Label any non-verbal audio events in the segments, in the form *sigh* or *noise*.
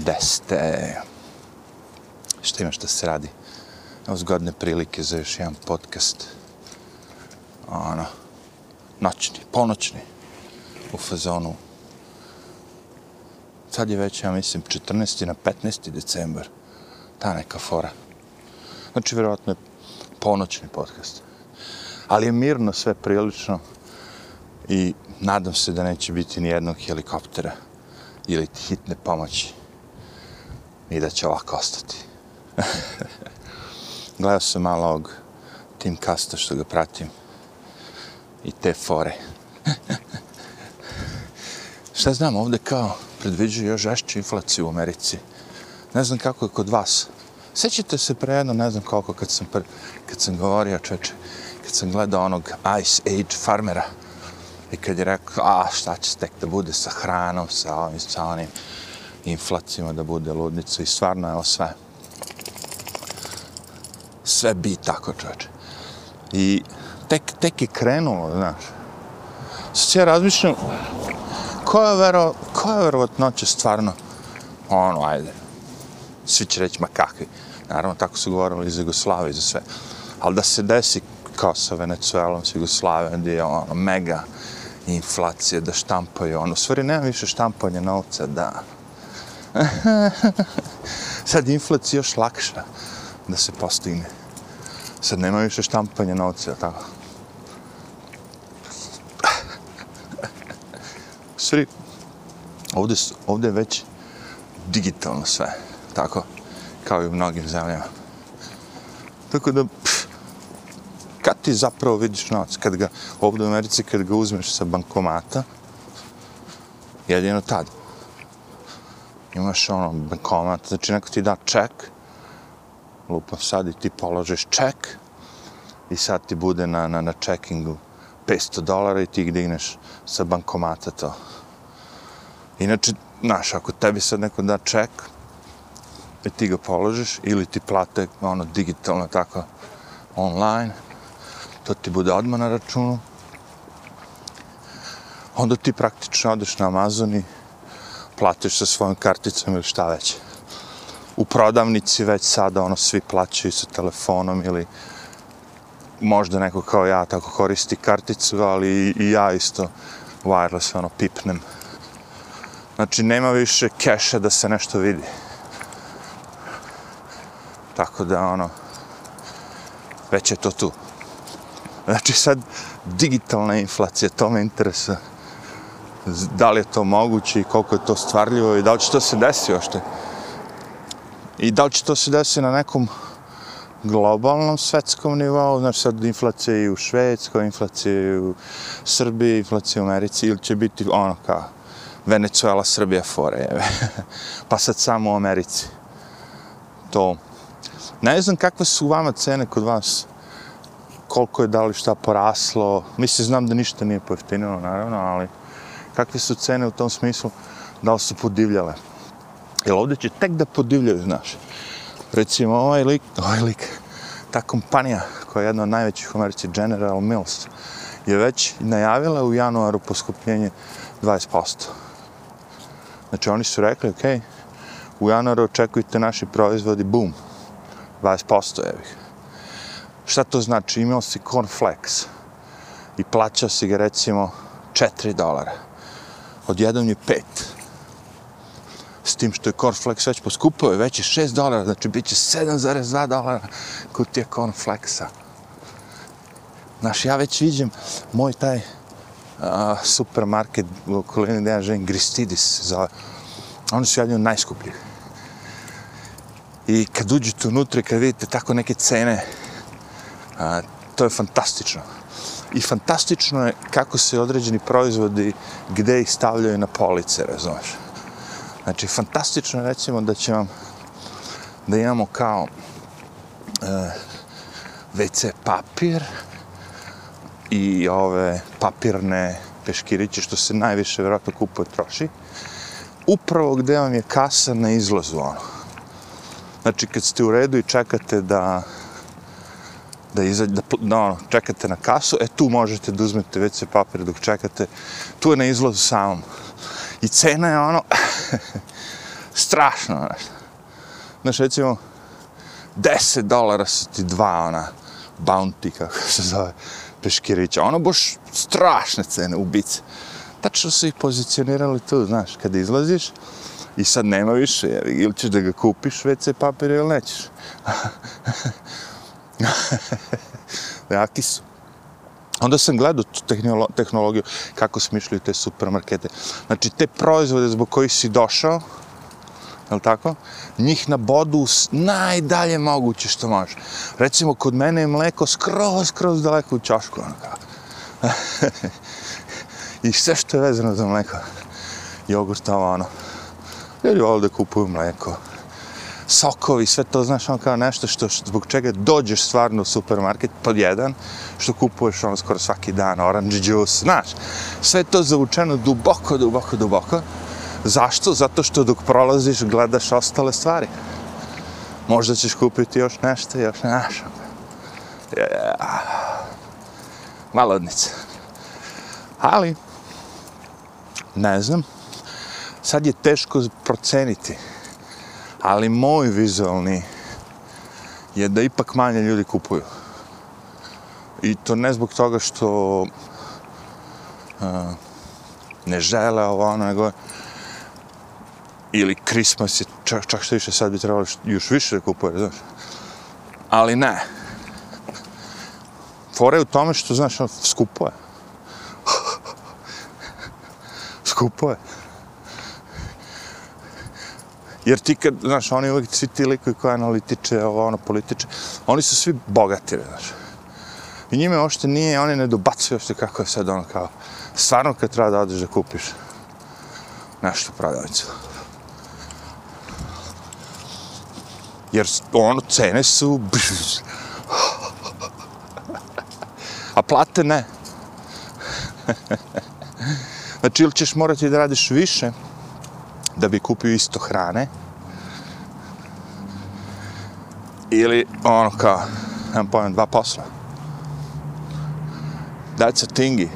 Deste. Šta ima šta se radi? Evo zgodne prilike za još jedan podcast. Ono, noćni, ponoćni, u fazonu. Sad je već, ja mislim, 14. na 15. decembar. Ta neka fora. Znači, vjerojatno je ponoćni podcast. Ali je mirno sve prilično i nadam se da neće biti ni jednog helikoptera ili hitne pomoći i da će ovako ostati. *laughs* Gledao sam malo ovog Tim Kasta što ga pratim i te fore. *laughs* Šta znam, ovde kao predviđaju još žešću inflaciju u Americi. Ne znam kako je kod vas. Sećate se pre jedno, ne znam koliko, kad sam, pre, kad sam govorio, čeče, kad sam gledao onog Ice Age farmera i kad je rekao, a šta će tek da bude sa hranom, sa ovim, sa onim inflacijama, da bude ludnica i stvarno je sve. Sve bi tako, čoveče. I tek, tek je krenulo, znaš. Sad ja razmišljam, koja je, vero, koja je verovatnoća stvarno, ono, ajde, svi će reći, ma kakvi. Naravno, tako su govorili iz Jugoslaviju i za sve. Ali da se desi kao sa Venecuelom, sa Jugoslavijom, gdje je ono, mega inflacija, da štampaju, ono, u stvari nema više štampanja novca, da. *laughs* Sad inflacija još lakša da se postigne. Sad nema više štampanja novca, tako? *laughs* Sri, ovde, ovde je već digitalno sve, tako? Kao i u mnogim zemljama. Tako da, pff, kad ti zapravo vidiš novac, kad ga, ovde u Americi, kad ga uzmeš sa bankomata, jedino tad. Imaš ono, bankomat, znači neko ti da ček, lupa sad i ti položiš ček, i sad ti bude na, na, na čekingu 500 dolara i ti ih digneš sa bankomata to. Inače, znaš, ako tebi sad neko da ček, i ti ga položiš, ili ti plate ono digitalno tako online, to ti bude odmah na računu, onda ti praktično odeš na Amazon i platiš sa svojom karticom ili šta već. U prodavnici već sada ono svi plaćaju sa telefonom ili možda neko kao ja tako koristi karticu, ali i ja isto wireless ono pipnem. Znači nema više keša da se nešto vidi. Tako da ono već je to tu. Znači sad digitalna inflacija, to me interesuje. Da li je to moguće i koliko je to stvarljivo i da li će to se desiti ošte. I da li će to se desiti na nekom globalnom svetskom nivou, znači sad inflacija i u Švedskoj, inflacija i u Srbiji, inflacija u Americi, ili će biti ono kao Venezuela, Srbija, fore, *laughs* pa sad samo u Americi. To. Ne znam kakve su vama cene kod vas, koliko je da li šta poraslo, mislim, znam da ništa nije pojeftinilo, naravno, ali kakve su cene u tom smislu, da li su podivljale. Jer ovdje će tek da podivljaju, znaš recimo ovaj lik, ovaj lik, ta kompanija koja je jedna od najvećih u Americi, General Mills, je već najavila u januaru poskupljenje 20%. Znači oni su rekli, ok, u januaru očekujte naši proizvodi, bum, 20% je. Šta to znači? Imao si cornflakes i plaćao si ga recimo 4 dolara. Odjednom je 5 s tim što je cornflakes već poskupao, je već je 6 dolara, znači bit će 7,2 dolara kutija cornflakesa. Znaš, ja već vidim moj taj a, supermarket u okolini gdje ja želim Gristidis, za, oni su jedni od najskupljih. I kad uđete unutra i kad vidite tako neke cene, a, to je fantastično. I fantastično je kako se određeni proizvodi, gde ih stavljaju na police, razumeš? Znači, fantastično je recimo da će vam, da imamo kao e, WC papir i ove papirne peškiriće, što se najviše vjerojatno kupuje troši, upravo gde vam je kasa na izlazu, ono. Znači, kad ste u redu i čekate da da, izađe, da, da ono, čekate na kasu, e tu možete da uzmete WC papir dok čekate, tu je na izlazu samom. I cena je ono *laughs* Strašno, znaš. Znaš, recimo, 10 dolara su ti dva, ona, bounty, kako se zove, peškirića. Ono boš strašne cene, ubice. Tačno su ih pozicionirali tu, znaš, kad izlaziš i sad nema više, ili ćeš da ga kupiš WC papir ili nećeš. *laughs* *laughs* Jaki su. Onda sam gledao tu tehnologiju, kako smišljaju te supermarkete. Znači, te proizvode zbog kojih si došao, je li tako? Njih na bodu najdalje moguće što može. Recimo, kod mene je mleko skroz, skroz daleko u čašku, Ono kao. *laughs* I sve što je vezano za mleko. Jogurt, ovo ono. Ljudi ovdje kupuju mleko. Sokovi, sve to, znaš, ono kao nešto što, zbog čega dođeš stvarno u supermarket, pod jedan, što kupuješ ono skoro svaki dan, orange juice, znaš. Sve to zavučeno duboko, duboko, duboko. Zašto? Zato što dok prolaziš gledaš ostale stvari. Možda ćeš kupiti još nešto, još nešto. Ono. Yeah. Malodnica. Ali, ne znam, sad je teško proceniti, ali moj vizualni je da ipak manje ljudi kupuju. I to ne zbog toga što uh, ne žele ovo, ono, nego ili Christmas je, čak, čak što više sad bi trebalo još više da kupuje, znaš. Ali ne. Fora je u tome što, znaš, ono, skupo je. *laughs* skupo je. Jer ti kad, znaš, oni uvijek svi ti likovi koji analitiče, ovo, ono, političe, oni su svi bogati, znaš. I njime ošte nije, oni ne dobacuju ošte kako je sad ono kao, stvarno kad treba da odeš da kupiš nešto prodavnicu. jer ono, cene su... A plate ne. znači, ili ćeš morati da radiš više da bi kupio isto hrane, ili ono kao, nemam pojem, dva posla. That's a thingy.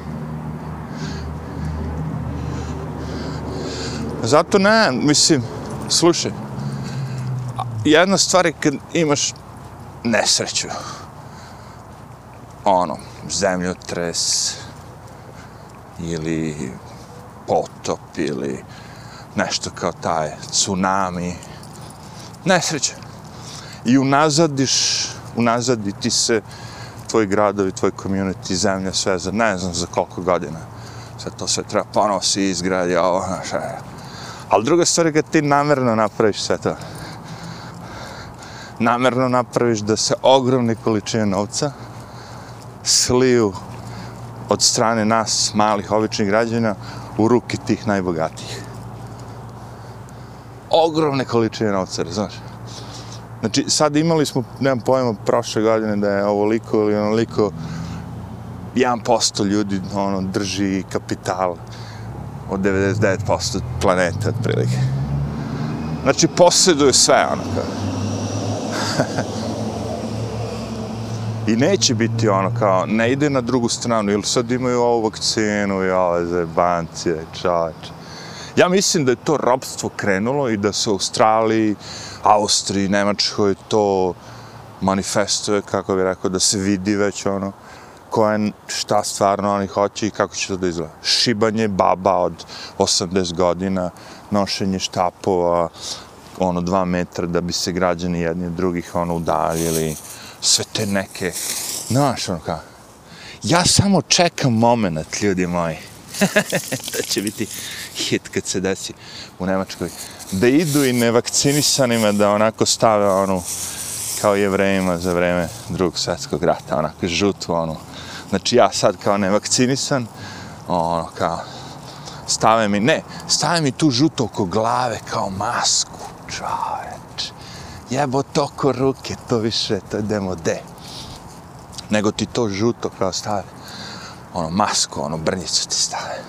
Zato ne, mislim, slušaj, jedna stvar je kad imaš nesreću. Ono, zemljotres ili potop ili nešto kao taj tsunami. Nesreća. I unazadiš, unazaditi se tvoj gradovi, tvoj community, zemlja, sve za ne znam za koliko godina. Sad to sve treba ponovo si izgradi, ovo, znaš, e. Ali druga stvar je kad ti namerno napraviš sve to namerno napraviš da se ogromne količine novca sliju od strane nas, malih, običnih građana, u ruke tih najbogatijih. Ogromne količine novca, znaš. Znači, sad imali smo, nemam pojma, prošle godine da je ovoliko ili onoliko 1% ljudi ono, drži kapital od 99% planete, otprilike. Znači, posjeduju sve, ono, kao. *laughs* I neće biti ono kao, ne ide na drugu stranu, ili sad imaju ovu vakcinu i ove zebancije, čače Ja mislim da je to robstvo krenulo i da se u Australiji, Austriji, Nemačkoj to manifestuje, kako bi rekao, da se vidi već ono, koje, šta stvarno oni hoće i kako će to da izgleda. Šibanje baba od 80 godina, nošenje štapova, ono dva metra da bi se građani jedni od drugih ono udaljili, sve te neke, znaš ono kao, ja samo čekam moment, ljudi moji, *laughs* to će biti hit kad se desi u Nemačkoj, da idu i nevakcinisanima da onako stave onu, kao jevrejima za vreme drugog svjetskog rata, onako žutu onu, znači ja sad kao nevakcinisan, ono kao, stave mi, ne, stave mi tu žuto oko glave kao masku, čoveč, jebo toko ruke, to više, to je demo de. Nego ti to žuto kao stave, ono masko, ono brnjicu ti stave.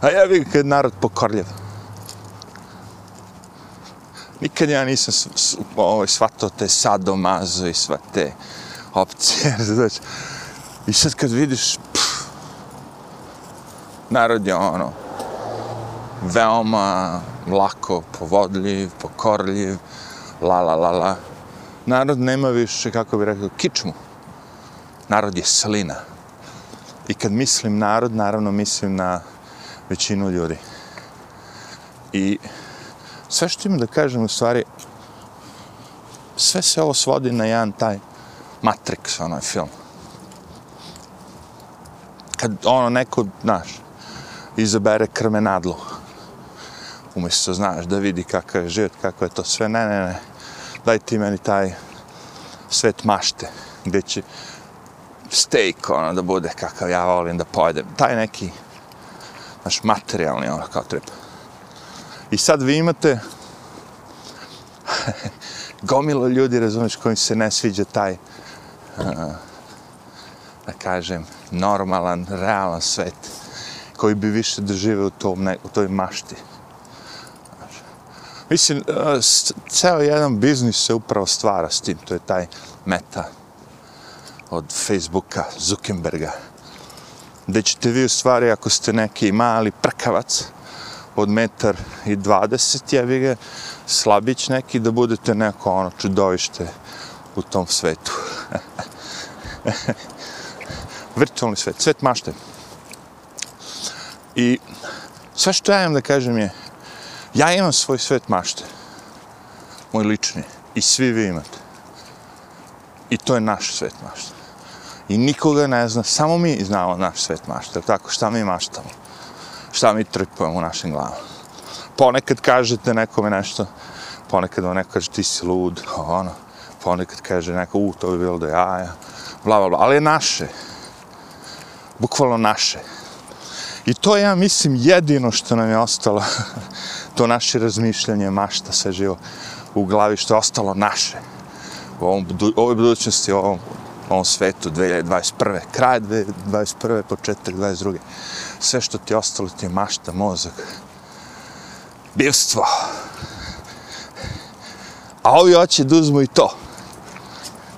A ja vidim kad narod pokorljiv. Nikad ja nisam ovaj, shvatao te sadomazo i sva te opcije. *laughs* Znači, I sad kad vidiš, Narod je ono, veoma lako povodljiv, pokorljiv, la la la la. Narod nema više, kako bi rekao, kičmu. Narod je slina. I kad mislim narod, naravno mislim na većinu ljudi. I sve što imam da kažem, u stvari, sve se ovo svodi na jedan taj Matrix, onaj film. Kad ono neko, znaš, izabere krmenadlu, umjesto, znaš, da vidi kakav je život, kako je to sve, ne, ne, ne, daj ti meni taj svet mašte, gdje će steak, ono, da bude kakav ja volim da pojedem, taj neki, znaš, materijalni, ono, kao treba. I sad vi imate *laughs* gomilo ljudi, razumiješ, kojim se ne sviđa taj, uh, da kažem, normalan, realan svet, koji bi više dožive u, tom, ne, u toj mašti. Mislim, e, ceo jedan biznis se upravo stvara s tim, to je taj meta od Facebooka, Zuckerberga, gde ćete vi u stvari, ako ste neki mali prkavac od metar i dvadeset, jevi ga, slabić neki, da budete neko ono čudovište u tom svetu. *laughs* Virtualni svet, svet mašte. I sve što ja imam da kažem je, ja imam svoj svet mašte. Moj lični. I svi vi imate. I to je naš svet mašte. I nikoga ne zna, samo mi znamo naš svet mašte. Tako, šta mi maštamo? Šta mi trpujemo u našim glavama? Ponekad kažete nekome nešto, ponekad vam neko kaže ti si lud, ono, ponekad kaže neko, u, to bi bilo da jaja, bla, bla, bla, ali je naše. Bukvalno naše. I to je, ja mislim jedino što nam je ostalo, *laughs* to naše razmišljanje, mašta, sve živo u glavi, što je ostalo naše. U ovom, ovoj budućnosti, u ovom, ovom svetu 2021. Kraj 2021. početak 2022. Sve što ti je ostalo ti je mašta, mozak, bivstvo. A ovi hoće da uzmu i to.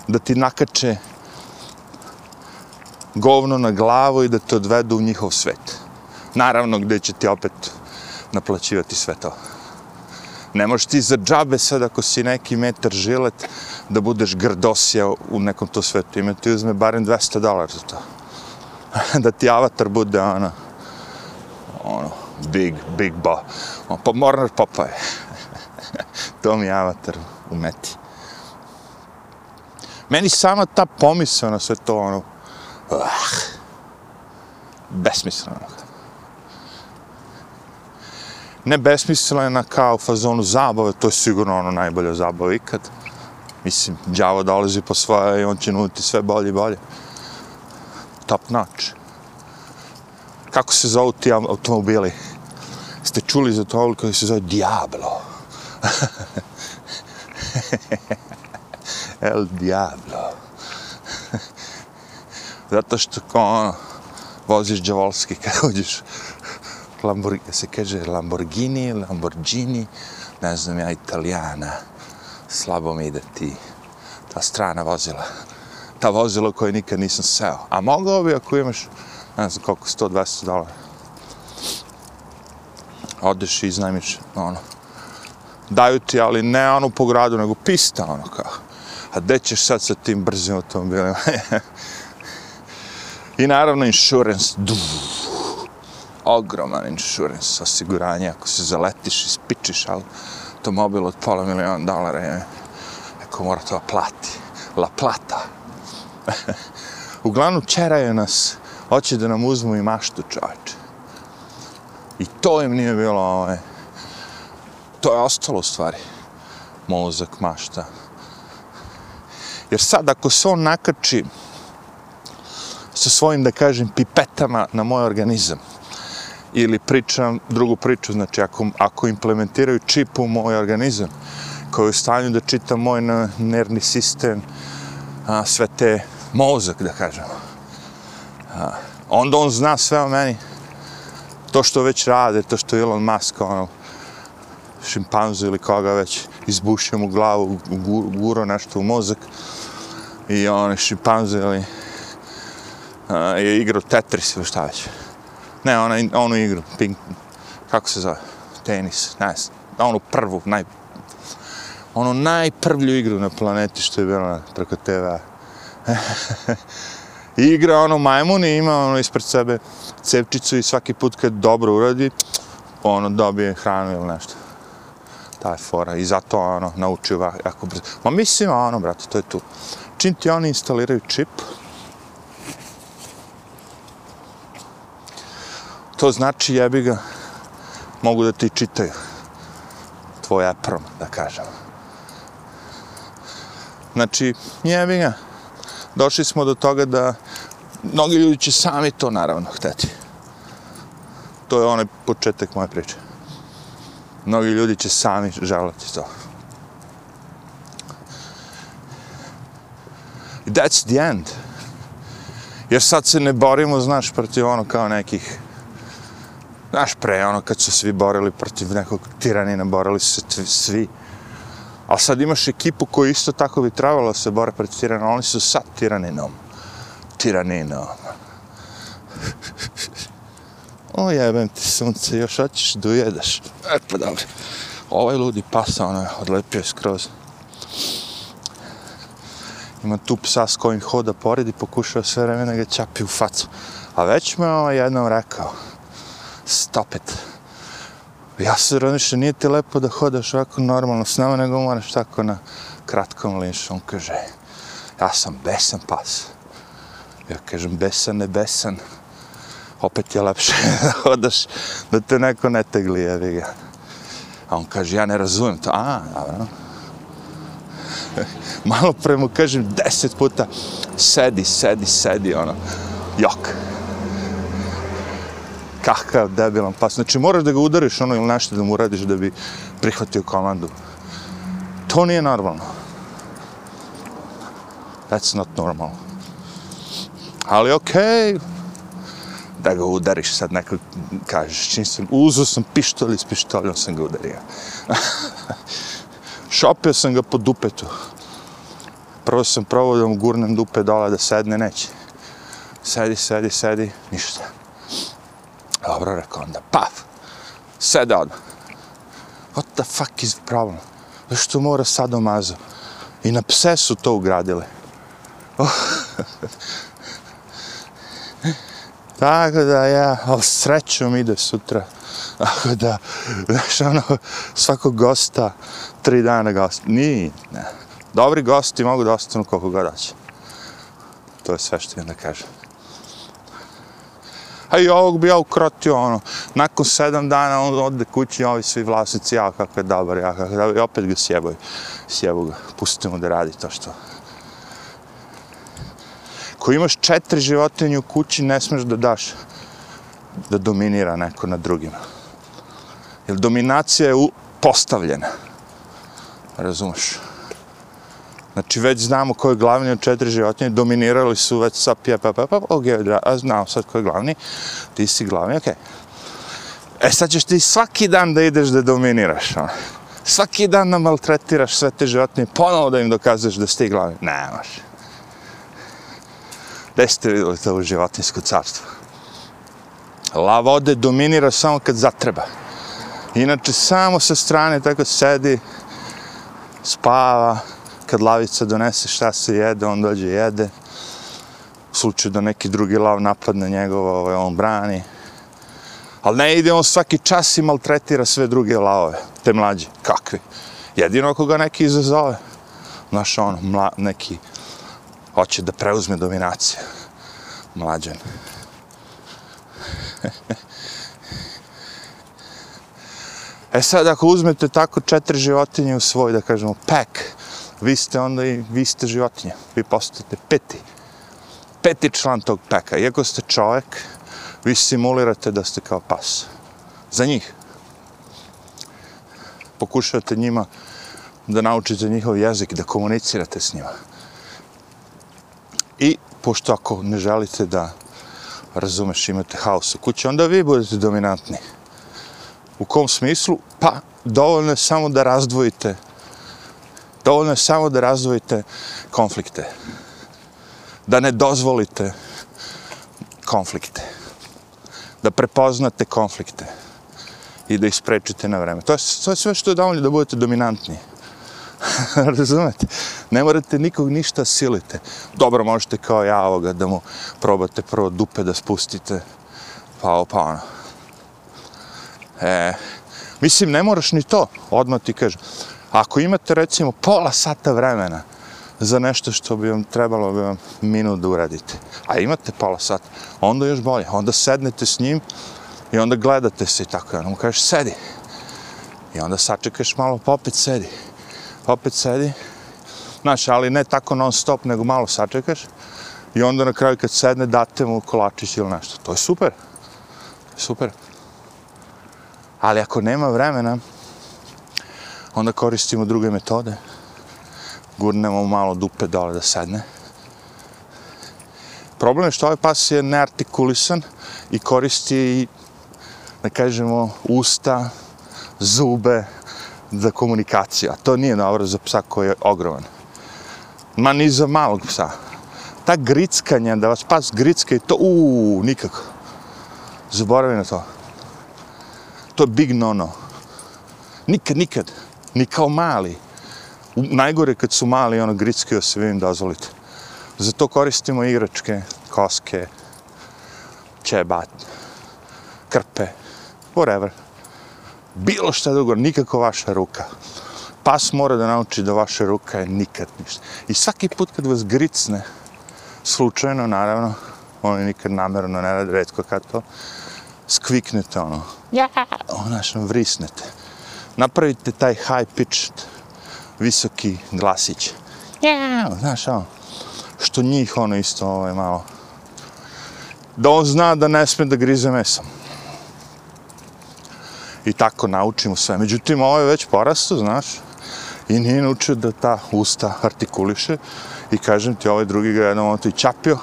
Da ti nakače govno na glavu i da te odvedu u njihov svet. Naravno, gde će ti opet naplaćivati sve to. Ne možeš ti za džabe sad ako si neki metar žilet da budeš grdosija u nekom to svetu. Ime ti uzme barem 200 dolara za to. *laughs* da ti avatar bude ono, ono, big, big bo. On, pa Mornar Popaje. *laughs* to mi je avatar u meti. Meni sama ta pomisla na sve to, ono, uh, besmisleno. Ne besmislena kao u fazonu zabave, to je sigurno ono najbolja zabava ikad. Mislim, djavo dolazi po svoje i on će nuditi sve bolje i bolje. Top notch. Kako se zovu ti automobili? Ste čuli za to koji se zove Diablo? *laughs* El Diablo. *laughs* Zato što ko ono, voziš džavolski kad *laughs* uđeš Lamborghini, se kaže Lamborghini, Lamborghini, ne znam ja, italijana. Slabo mi ide ti ta strana vozila. Ta vozila koje nikad nisam seo. A mogao bi ako imaš, ne znam koliko, 120 dolara. Odeš i iznajmiš, ono, daju ti, ali ne ono po gradu, nego pista, ono kao. A gde ćeš sad sa tim brzim automobilima? *laughs* I naravno insurance, duh, ogroman insurance, osiguranje, ako se zaletiš i spičiš automobil od pola miliona dolara, je, neko mora to plati. La plata. *laughs* Uglavnom, čeraju nas, hoće da nam uzmu i maštu čovječe. I to im nije bilo, ovaj, to je ostalo u stvari. Mozak, mašta. Jer sad, ako se on nakači sa svojim, da kažem, pipetama na moj organizam, ili pričam drugu priču, znači ako, ako implementiraju čip u moj organizam, koji je u stanju da čita moj nervni sistem, a, sve te mozak, da kažem, a, onda on zna sve o meni, to što već rade, to što Elon Musk, ono, šimpanzu ili koga već izbušio mu glavu, guro nešto u mozak i on šimpanzu ili a, je igrao Tetris ili šta već. Ne, ona, onu igru, ping, kako se zove, tenis, ne znam, onu prvu, naj, onu najprvlju igru na planeti što je bila preko TV-a. *laughs* Igra ono majmun i ima ono ispred sebe cepčicu i svaki put kad dobro uradi, ono dobije hranu ili nešto. Ta je fora i zato ono naučio jako brzo. Ma mislim ono, brate, to je tu. Čim ti oni instaliraju čip, to znači jebi ga, mogu da ti čitaju tvoj aprom, da kažem. Znači, jebi ga, došli smo do toga da mnogi ljudi će sami to naravno hteti. To je onaj početak moje priče. Mnogi ljudi će sami želati to. That's the end. Jer sad se ne borimo, znaš, protiv ono kao nekih Znaš, pre, ono, kad su svi borili protiv nekog tiranina, borili su se svi. A sad imaš ekipu koju isto tako bi trebalo se bore protiv tirana, oni su sad tiraninom. Tiraninom. o, jebem ti sunce, još hoćeš da ujedeš. E, pa dobro. Ovaj ludi pasa, ono, odlepio je skroz. Ima tu psa s kojim hoda pored i pokušava sve vremena ga čapi u facu. A već me ovaj ono jednom rekao, opet. Ja se razmišljam, nije ti lepo da hodaš ovako normalno s nama, nego moraš tako na kratkom linšu. On kaže, ja sam besan pas. Ja kažem, besan, ne besan. Opet je lepše *laughs* da hodaš, da te neko ne tegli, jevi ga. A on kaže, ja ne razumijem to. A, dobro. *laughs* Malo pre mu kažem deset puta, sedi, sedi, sedi, ono, jok kakav debilan pas. Znači, moraš da ga udariš ono ili nešto da mu uradiš da bi prihvatio komandu. To nije normalno. That's not normal. Ali okej, okay, da ga udariš sad neko kažeš, čim sam, uzao sam pištolj i s pištoljom sam ga udario. *laughs* Šopio sam ga po dupetu. Prvo sam probao da mu gurnem dupe dole da sedne, neće. Sedi, sedi, sedi, ništa. Dobro, rekao onda, paf, sede odmah. What the fuck is problem? Zašto mora sadomazo? I na pse su to ugradile. Oh. *laughs* Tako da ja, ali srećom ide sutra. Tako da, znaš, ono, svakog gosta, tri dana gost. Nije, ne. Dobri gosti mogu da ostanu koliko god daće. To je sve što imam da kažem a i ovog bi ja ukrotio, ono, nakon sedam dana on ode kući, ovi svi vlasnici, ja kako je dobar, ja kakav je dobar, i opet ga sjebaju, sjebu ga, pustimo da radi to što. Ko imaš četiri životinje u kući, ne smeš da daš da dominira neko na drugima. Jer dominacija je postavljena. Razumeš? Znači, već znamo ko je glavni od četiri životinje, dominirali su već sa pje, pa, pa, pa, ok, a znamo sad ko je glavni, ti si glavni, ok. E, sad ćeš ti svaki dan da ideš da dominiraš, ono. Svaki dan da maltretiraš sve te životinje, ponovo da im dokazuješ da si ti glavni. Ne, može. Gde ste vidjeli to u životinsko carstvo? Lava ode dominira samo kad zatreba. Inače, samo sa strane tako sedi, spava, kad lavica donese šta se jede, on dođe jede. U slučaju da neki drugi lav napadne njegova, ovaj, on brani. Ali ne ide on svaki čas i maltretira sve druge lavove, te mlađe. Kakvi? Jedino ako ga neki izazove. Znaš, on, mla, neki, hoće da preuzme dominaciju. Mlađan. *laughs* e sad, ako uzmete tako četiri životinje u svoj, da kažemo, pack, vi ste onda i vi ste životinja. Vi postate peti. Peti član tog peka. Iako ste čovjek, vi simulirate da ste kao pas. Za njih. Pokušavate njima da naučite njihov jezik, da komunicirate s njima. I pošto ako ne želite da razumeš, imate haos u kući, onda vi budete dominantni. U kom smislu? Pa, dovoljno je samo da razdvojite Dovoljno je samo da razvojite konflikte. Da ne dozvolite konflikte. da prepoznate konflikte i da ih sprečite na vreme. To je, to je sve što je dovoljno da budete dominantni. *laughs* Razumete? Ne morate nikog ništa silite. Dobro, možete kao ja ovoga da mu probate prvo dupe da spustite, pa ovo, pa ono. E, mislim, ne moraš ni to, odmah ti kažem. Ako imate recimo pola sata vremena za nešto što bi vam trebalo bi vam minut da uradite, a imate pola sata, onda još bolje. Onda sednete s njim i onda gledate se i tako. I onda mu kažeš, sedi. I onda sačekaš malo, pa opet sedi. Opet sedi. Znaš, ali ne tako non stop, nego malo sačekaš. I onda na kraju kad sedne, date mu kolačić ili nešto. To je super. Super. Ali ako nema vremena, onda koristimo druge metode. Gurnemo malo dupe dole da sedne. Problem je što ovaj pas je neartikulisan i koristi, da kažemo, usta, zube za komunikaciju. A to nije dobro za psa koji je ogroman. Ma ni za malog psa. Ta grickanja, da vas pas gricka i to, uuu, nikako. Zaboravi na to. To je big no-no. Nikad, nikad. Ni kao mali. U, najgore kad su mali, ono, grickaju se, vi im dozvolite. Zato koristimo igračke, koske, čebat, krpe, whatever. Bilo šta drugo, nikako vaša ruka. Pas mora da nauči da vaša ruka je nikad ništa. I svaki put kad vas gricne, slučajno, naravno, oni nikad namerno ne rade, redko kad to, skviknete ono, ja, znaš, vrisnete. Napravite taj high pitched, visoki glasić. Ja, znaš, ono, što njih ono isto ovaj, malo, da on zna da ne sme da grize mesom. I tako naučimo sve. Međutim, ovo je već porasto, znaš, i nije naučio da ta usta artikuliše i kažem ti, ovaj drugi ga jednom ono i čapio,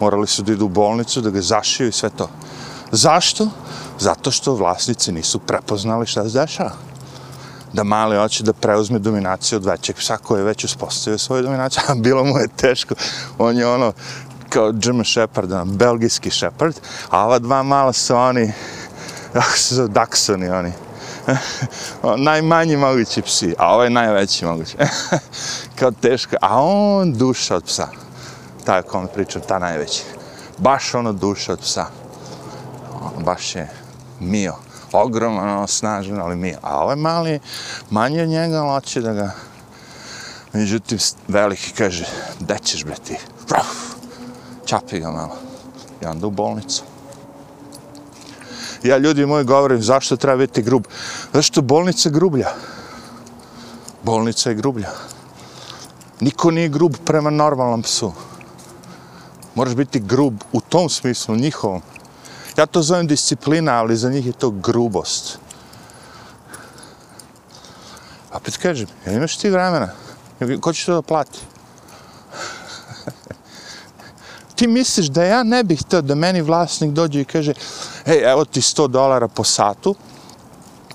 morali su da idu u bolnicu, da ga zašiju i sve to. Zašto? Zato što vlasnici nisu prepoznali šta se dešava. Da mali hoće da preuzme dominaciju od većeg psa koji je već uspostavio svoju dominaciju, *laughs* a bilo mu je teško. On je ono kao German Shepherd, ono, belgijski Shepherd, a ova dva mala su oni, *laughs* kako se zove, Daxoni oni. *laughs* najmanji mogući psi, a ovaj najveći mogući. kao teško, a on duša od psa. Taj kom pričam, ta najveći. Baš ono duša od psa. On baš je mio. Ogroman, snažan, ali mi, A ovaj mali, manje od njega, ali hoće da ga... Međutim, veliki kaže, da ćeš bre ti? Ruf! Čapi ga malo. I onda u bolnicu. Ja ljudi moji govorim, zašto treba biti grub? Zašto bolnica grublja? Bolnica je grublja. Niko nije grub prema normalnom psu. Moraš biti grub u tom smislu, njihovom. Ja to zovem disciplina, ali za njih je to grubost. A opet kažem, ja imaš ti vremena? Ko će to da plati? *laughs* ti misliš da ja ne bih htio da meni vlasnik dođe i kaže ej, evo ti 100 dolara po satu,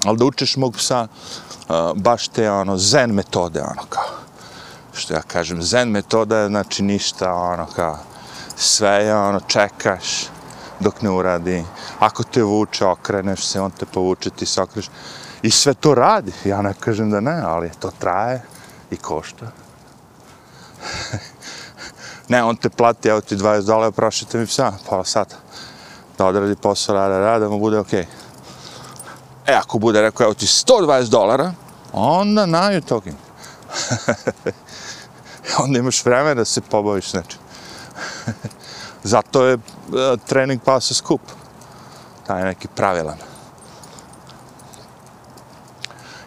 ali da učeš mog psa uh, baš te ono, zen metode, ono kao. Što ja kažem, zen metoda je znači ništa, ono kao, sve je ono, čekaš dok ne uradi. Ako te vuče, okreneš se, on te povuče, ti se okreš. I sve to radi. Ja ne kažem da ne, ali to traje i košta. *laughs* ne, on te plati, evo ti 20 dolara, prošite mi psa, pola sata. Da odradi posao, rada, rada, mu bude okej. Okay. E, ako bude rekao, evo ti 120 dolara, onda na you talking. *laughs* onda imaš vremena da se pobaviš s nečim. *laughs* Zato je e, trening pasa skup. Taj neki pravilan.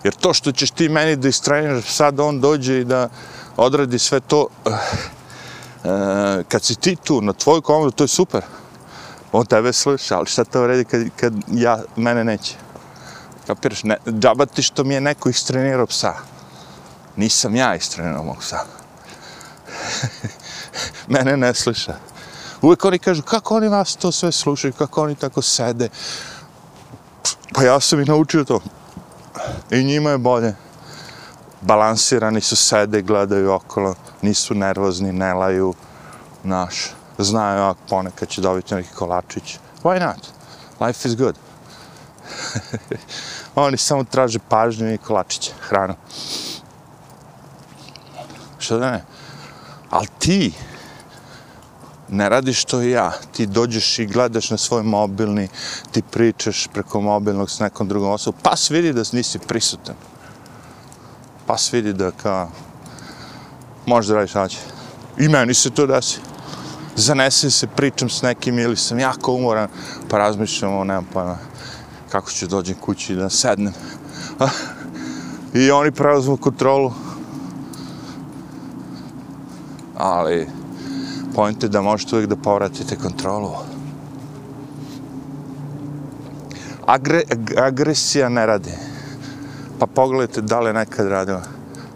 Jer to što ćeš ti meni da istreniraš, sad on dođe i da odradi sve to, uh, kad si ti tu na tvoju komodu, to je super. On tebe sluša, ali šta to vredi kad, kad ja, mene neće? Kapiraš, ne, džaba ti što mi je neko istrenirao psa. Nisam ja istrenirao mog psa. *laughs* mene ne sluša. Uvijek oni kažu, kako oni vas to sve slušaju, kako oni tako sede. Pa ja sam ih naučio to. I njima je bolje. Balansirani su, sede, gledaju okolo, nisu nervozni, ne laju, naš. Znaju, ako ponekad će dobiti neki kolačić. Why not? Life is good. *laughs* Oni samo traže pažnju i kolačiće, hranu. Što da ne? Ali ti ne radiš to ja. Ti dođeš i gledaš na svoj mobilni, ti pričaš preko mobilnog s nekom drugom osobom. Pas vidi da nisi prisutan. Pas vidi da kao, možeš da radiš naće. I meni se to desi. Zanesem se, pričam s nekim ili sam jako umoran, pa razmišljam o, nema pojma, kako ću dođem kući da sednem. *laughs* I oni preuzmu kontrolu. Ali, pojente da možete uvijek da povratite kontrolu. Agre, agresija ne radi. Pa pogledajte da li je nekad radila.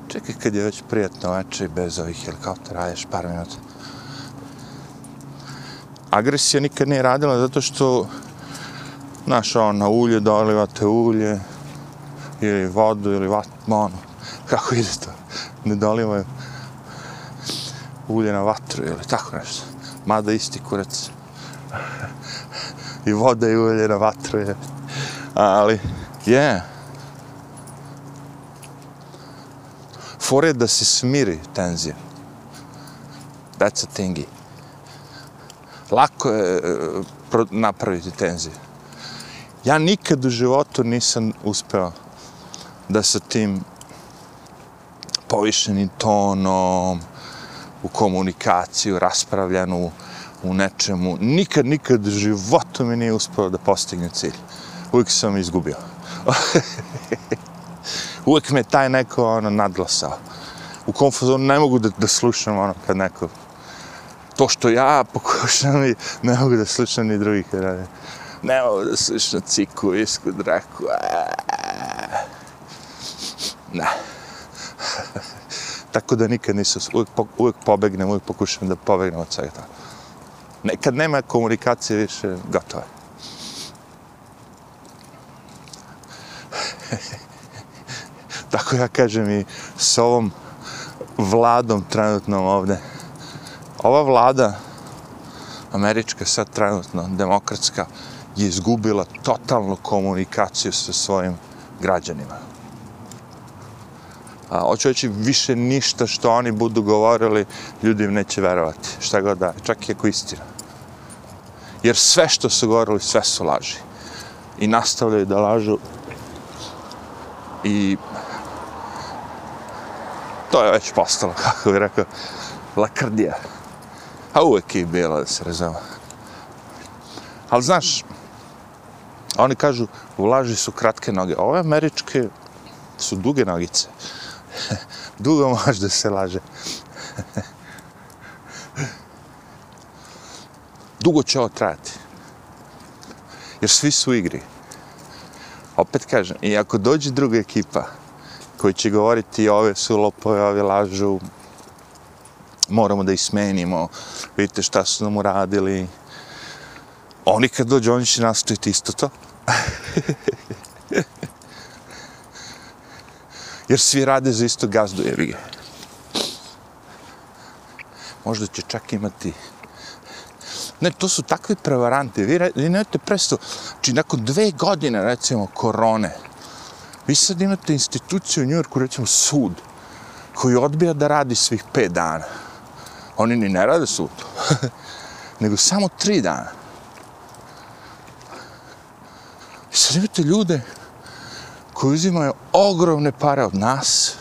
Čekaj kad je već prijatno večer bez ovih helikoptera, aješ par minuta. Agresija nikad nije radila zato što znaš, ono, na ulje dolivate ulje ili vodu ili vat, ono, *laughs* kako ide to? Ne dolivaju ulje na vatru ili tako nešto. Mada isti kurac. I voda i ulje na vatru je. Ali, je. Yeah. Fore da se smiri tenzija. That's a thingy. Lako je e, napraviti tenziju. Ja nikad u životu nisam uspeo da sa tim povišenim tonom, u komunikaciju, raspravljanu u nečemu. Nikad, nikad životu mi nije uspio da postigne cilj. Uvijek sam izgubio. *laughs* Uvijek me taj neko ono, nadlasao. U konfuzu ne mogu da, da slušam ono kad neko... To što ja pokušam i ne mogu da slušam ni drugih kad rade. Ne mogu da slušam ciku, isku, draku. Ne. Tako da nikad nisam, uvijek, uvijek pobegnem, uvijek pokušam da pobegnem od svega toga. Nekad nema komunikacije više, gotovo je. *laughs* Tako ja kažem i s ovom vladom trenutnom ovde. Ova vlada, američka sad trenutno, demokratska, je izgubila totalnu komunikaciju sa svojim građanima a, hoću reći, više ništa što oni budu govorili, ljudi im neće verovati. Šta god da, čak i ako istina. Jer sve što su govorili, sve su laži. I nastavljaju da lažu. I to je već postalo, *laughs* kako bih rekao, lakrdija. A uvek je bilo da se razumemo. Ali znaš, oni kažu, u laži su kratke noge. Ove američke su duge nogice. *laughs* Dugo može da se laže. Dugo će ovo trajati. Jer svi su u igri. Opet kažem, i ako dođe druga ekipa koji će govoriti ove su lopove, ove lažu, moramo da ih smenimo, vidite šta su nam uradili. Oni kad dođu, oni će nastaviti isto to. *laughs* Jer svi rade za isto gazdu, jevi ga. Možda će čak imati... Ne, to su takvi prevaranti. Vi, vi nemate presto... Znači, nakon dve godine, recimo, korone, vi sad imate instituciju u Njujorku, recimo, sud, koji odbija da radi svih pet dana. Oni ni ne rade sud. *laughs* nego samo tri dana. I sad imate ljude koji uzimaju ogromne pare od nas,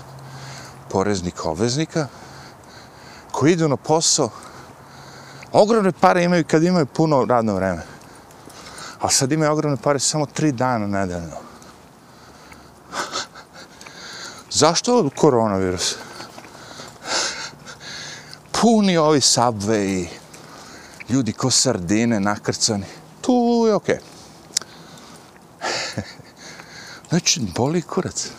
poreznika, obveznika, koji idu na posao, ogromne pare imaju kad imaju puno radno vreme. A sad imaju ogromne pare samo tri dana nedeljno. Zašto od koronavirusa? Puni ovi subway, ljudi ko sardine nakrcani. Tu je okej. Okay. Znači, boli kurac.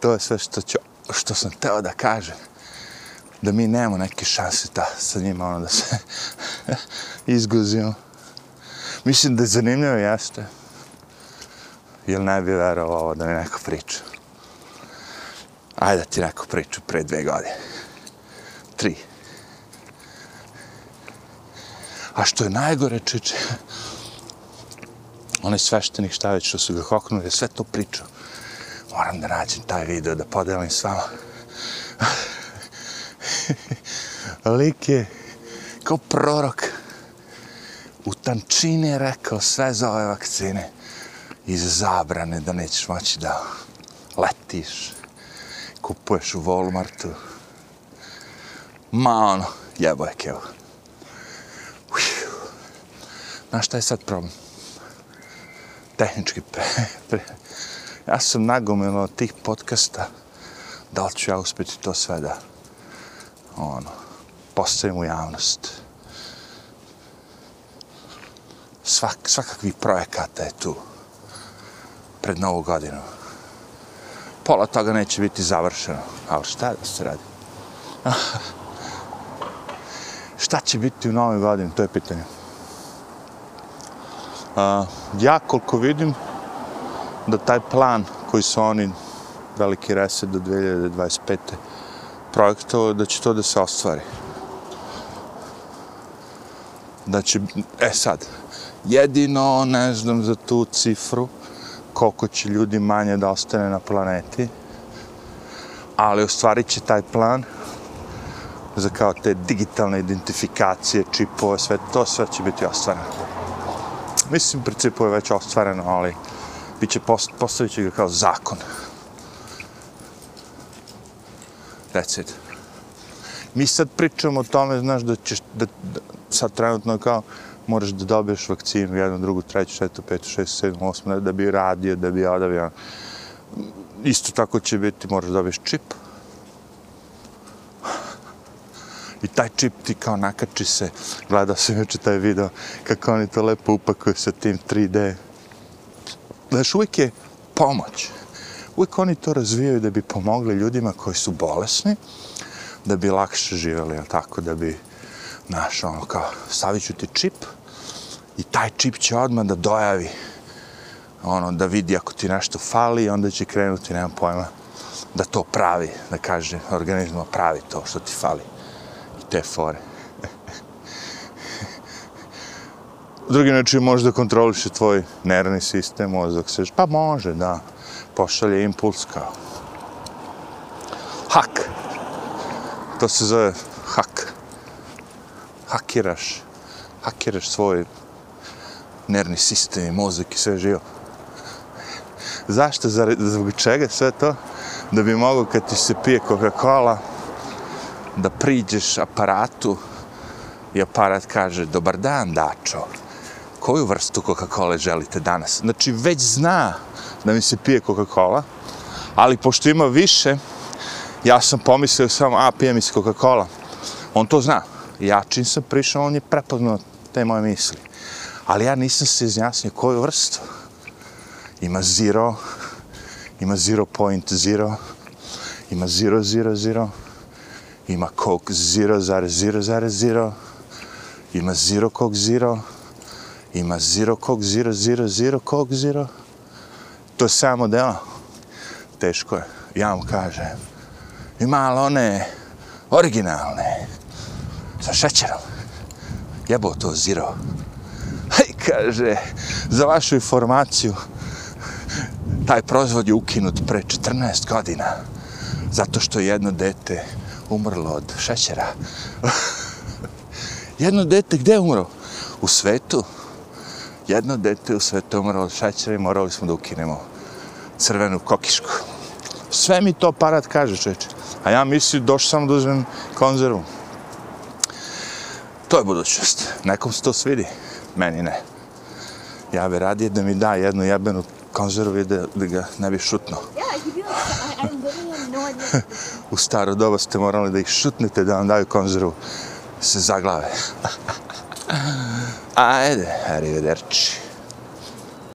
To je sve što, ću, što sam teo da kažem. Da mi nemamo neke šanse ta, sa njima ono da se *laughs* izguzimo. Mislim da je zanimljivo jeste. Jel ne bi verovao ovo da mi neko priča. Ajde da ti neko priča pre dve godine. Tri. A što je najgore, čiče, onaj sveštenik šta već što su ga hoknuli, sve to pričao. Moram da nađem taj video, da podelim s vama. Lik je kao prorok u tančine je rekao sve za ove vakcine iz zabrane da nećeš moći da letiš, kupuješ u Walmartu. Ma ono, jebo je kevo. Na šta je sad problem? Tehnički pre, *laughs* pre. Ja sam nagomilo tih podcasta, da li ću ja uspjeti to sve da ono, postavim u javnost. Svak, svakakvih projekata je tu pred novu godinu. Pola toga neće biti završeno, ali šta da se radi? *laughs* šta će biti u novoj godini, to je pitanje. A, ja koliko vidim da taj plan koji su oni veliki reset do 2025. projektovao da će to da se ostvari. Da će, e sad, jedino ne znam za tu cifru, koliko će ljudi manje da ostane na planeti, ali ostvarit će taj plan za kao te digitalne identifikacije, čipove, sve to, sve će biti ostvareno. Mislim, u principu je već ostvareno, ali bit će post, postavit će ga kao zakon. That's it. Mi sad pričamo o tome, znaš, da ćeš, da, da sad trenutno kao, moraš da dobiješ vakcinu, jednu, drugu, treću, četvrtu, petu, šestu, sedmu, osmu, da bi radio, da bi odavio. Isto tako će biti, moraš da dobiješ čip. I taj čip ti kao nakači se, gleda se već taj video, kako oni to lepo upakuju sa tim 3D. Znaš, uvijek je pomoć. Uvijek oni to razvijaju da bi pomogli ljudima koji su bolesni, da bi lakše živjeli, tako, da bi, znaš, ono, kao, stavit ću ti čip i taj čip će odmah da dojavi, ono, da vidi ako ti nešto fali i onda će krenuti, nemam pojma, da to pravi, da kaže organizma pravi to što ti fali. Te fore. Drugi način može da kontroliše tvoj nervni sistem, mozak se, pa može, da, pošalje impuls kao. Hak. To se zove hak hakiraš, hakiraš svoj nervni sistem i mozak i sve živo. Zašto? Zbog čega sve to? Da bi mogo kad ti se pije Coca-Cola, da priđeš aparatu i aparat kaže, dobar dan, dačo, koju vrstu Coca-Cola želite danas? Znači, već zna da mi se pije Coca-Cola, ali pošto ima više, ja sam pomislio samo, a, pije mi se Coca-Cola. On to zna ja čim sam prišao, on je prepoznao te moje misli. Ali ja nisam se izjasnio koju vrstu. Ima zero, ima zero point zero, ima zero, zero, zero, ima coke zero, zare, zero, zare, zero, ima zero coke 0, ima zero coke zero, zero, zero coke zero. To je samo deo. Teško je. Ja mu kažem. Ima ali one originalne sa šećerom. Jebo to zero. Hej, kaže, za vašu informaciju, taj proizvod je ukinut pre 14 godina, zato što jedno dete umrlo od šećera. *laughs* jedno dete gde je umro? U svetu. Jedno dete u svetu umrlo od šećera i morali smo da ukinemo crvenu kokišku. Sve mi to parat kaže, čeče. A ja mislim, došao sam da uzmem konzervu. To je budućnost. Nekom se to svidi, meni ne. Ja bi radije da mi da jednu jebenu konzervu i da, da ga ne bi šutno. U staro doba ste morali da ih šutnete da vam daju konzervu se zaglave. *laughs* Ajde, arrivederci.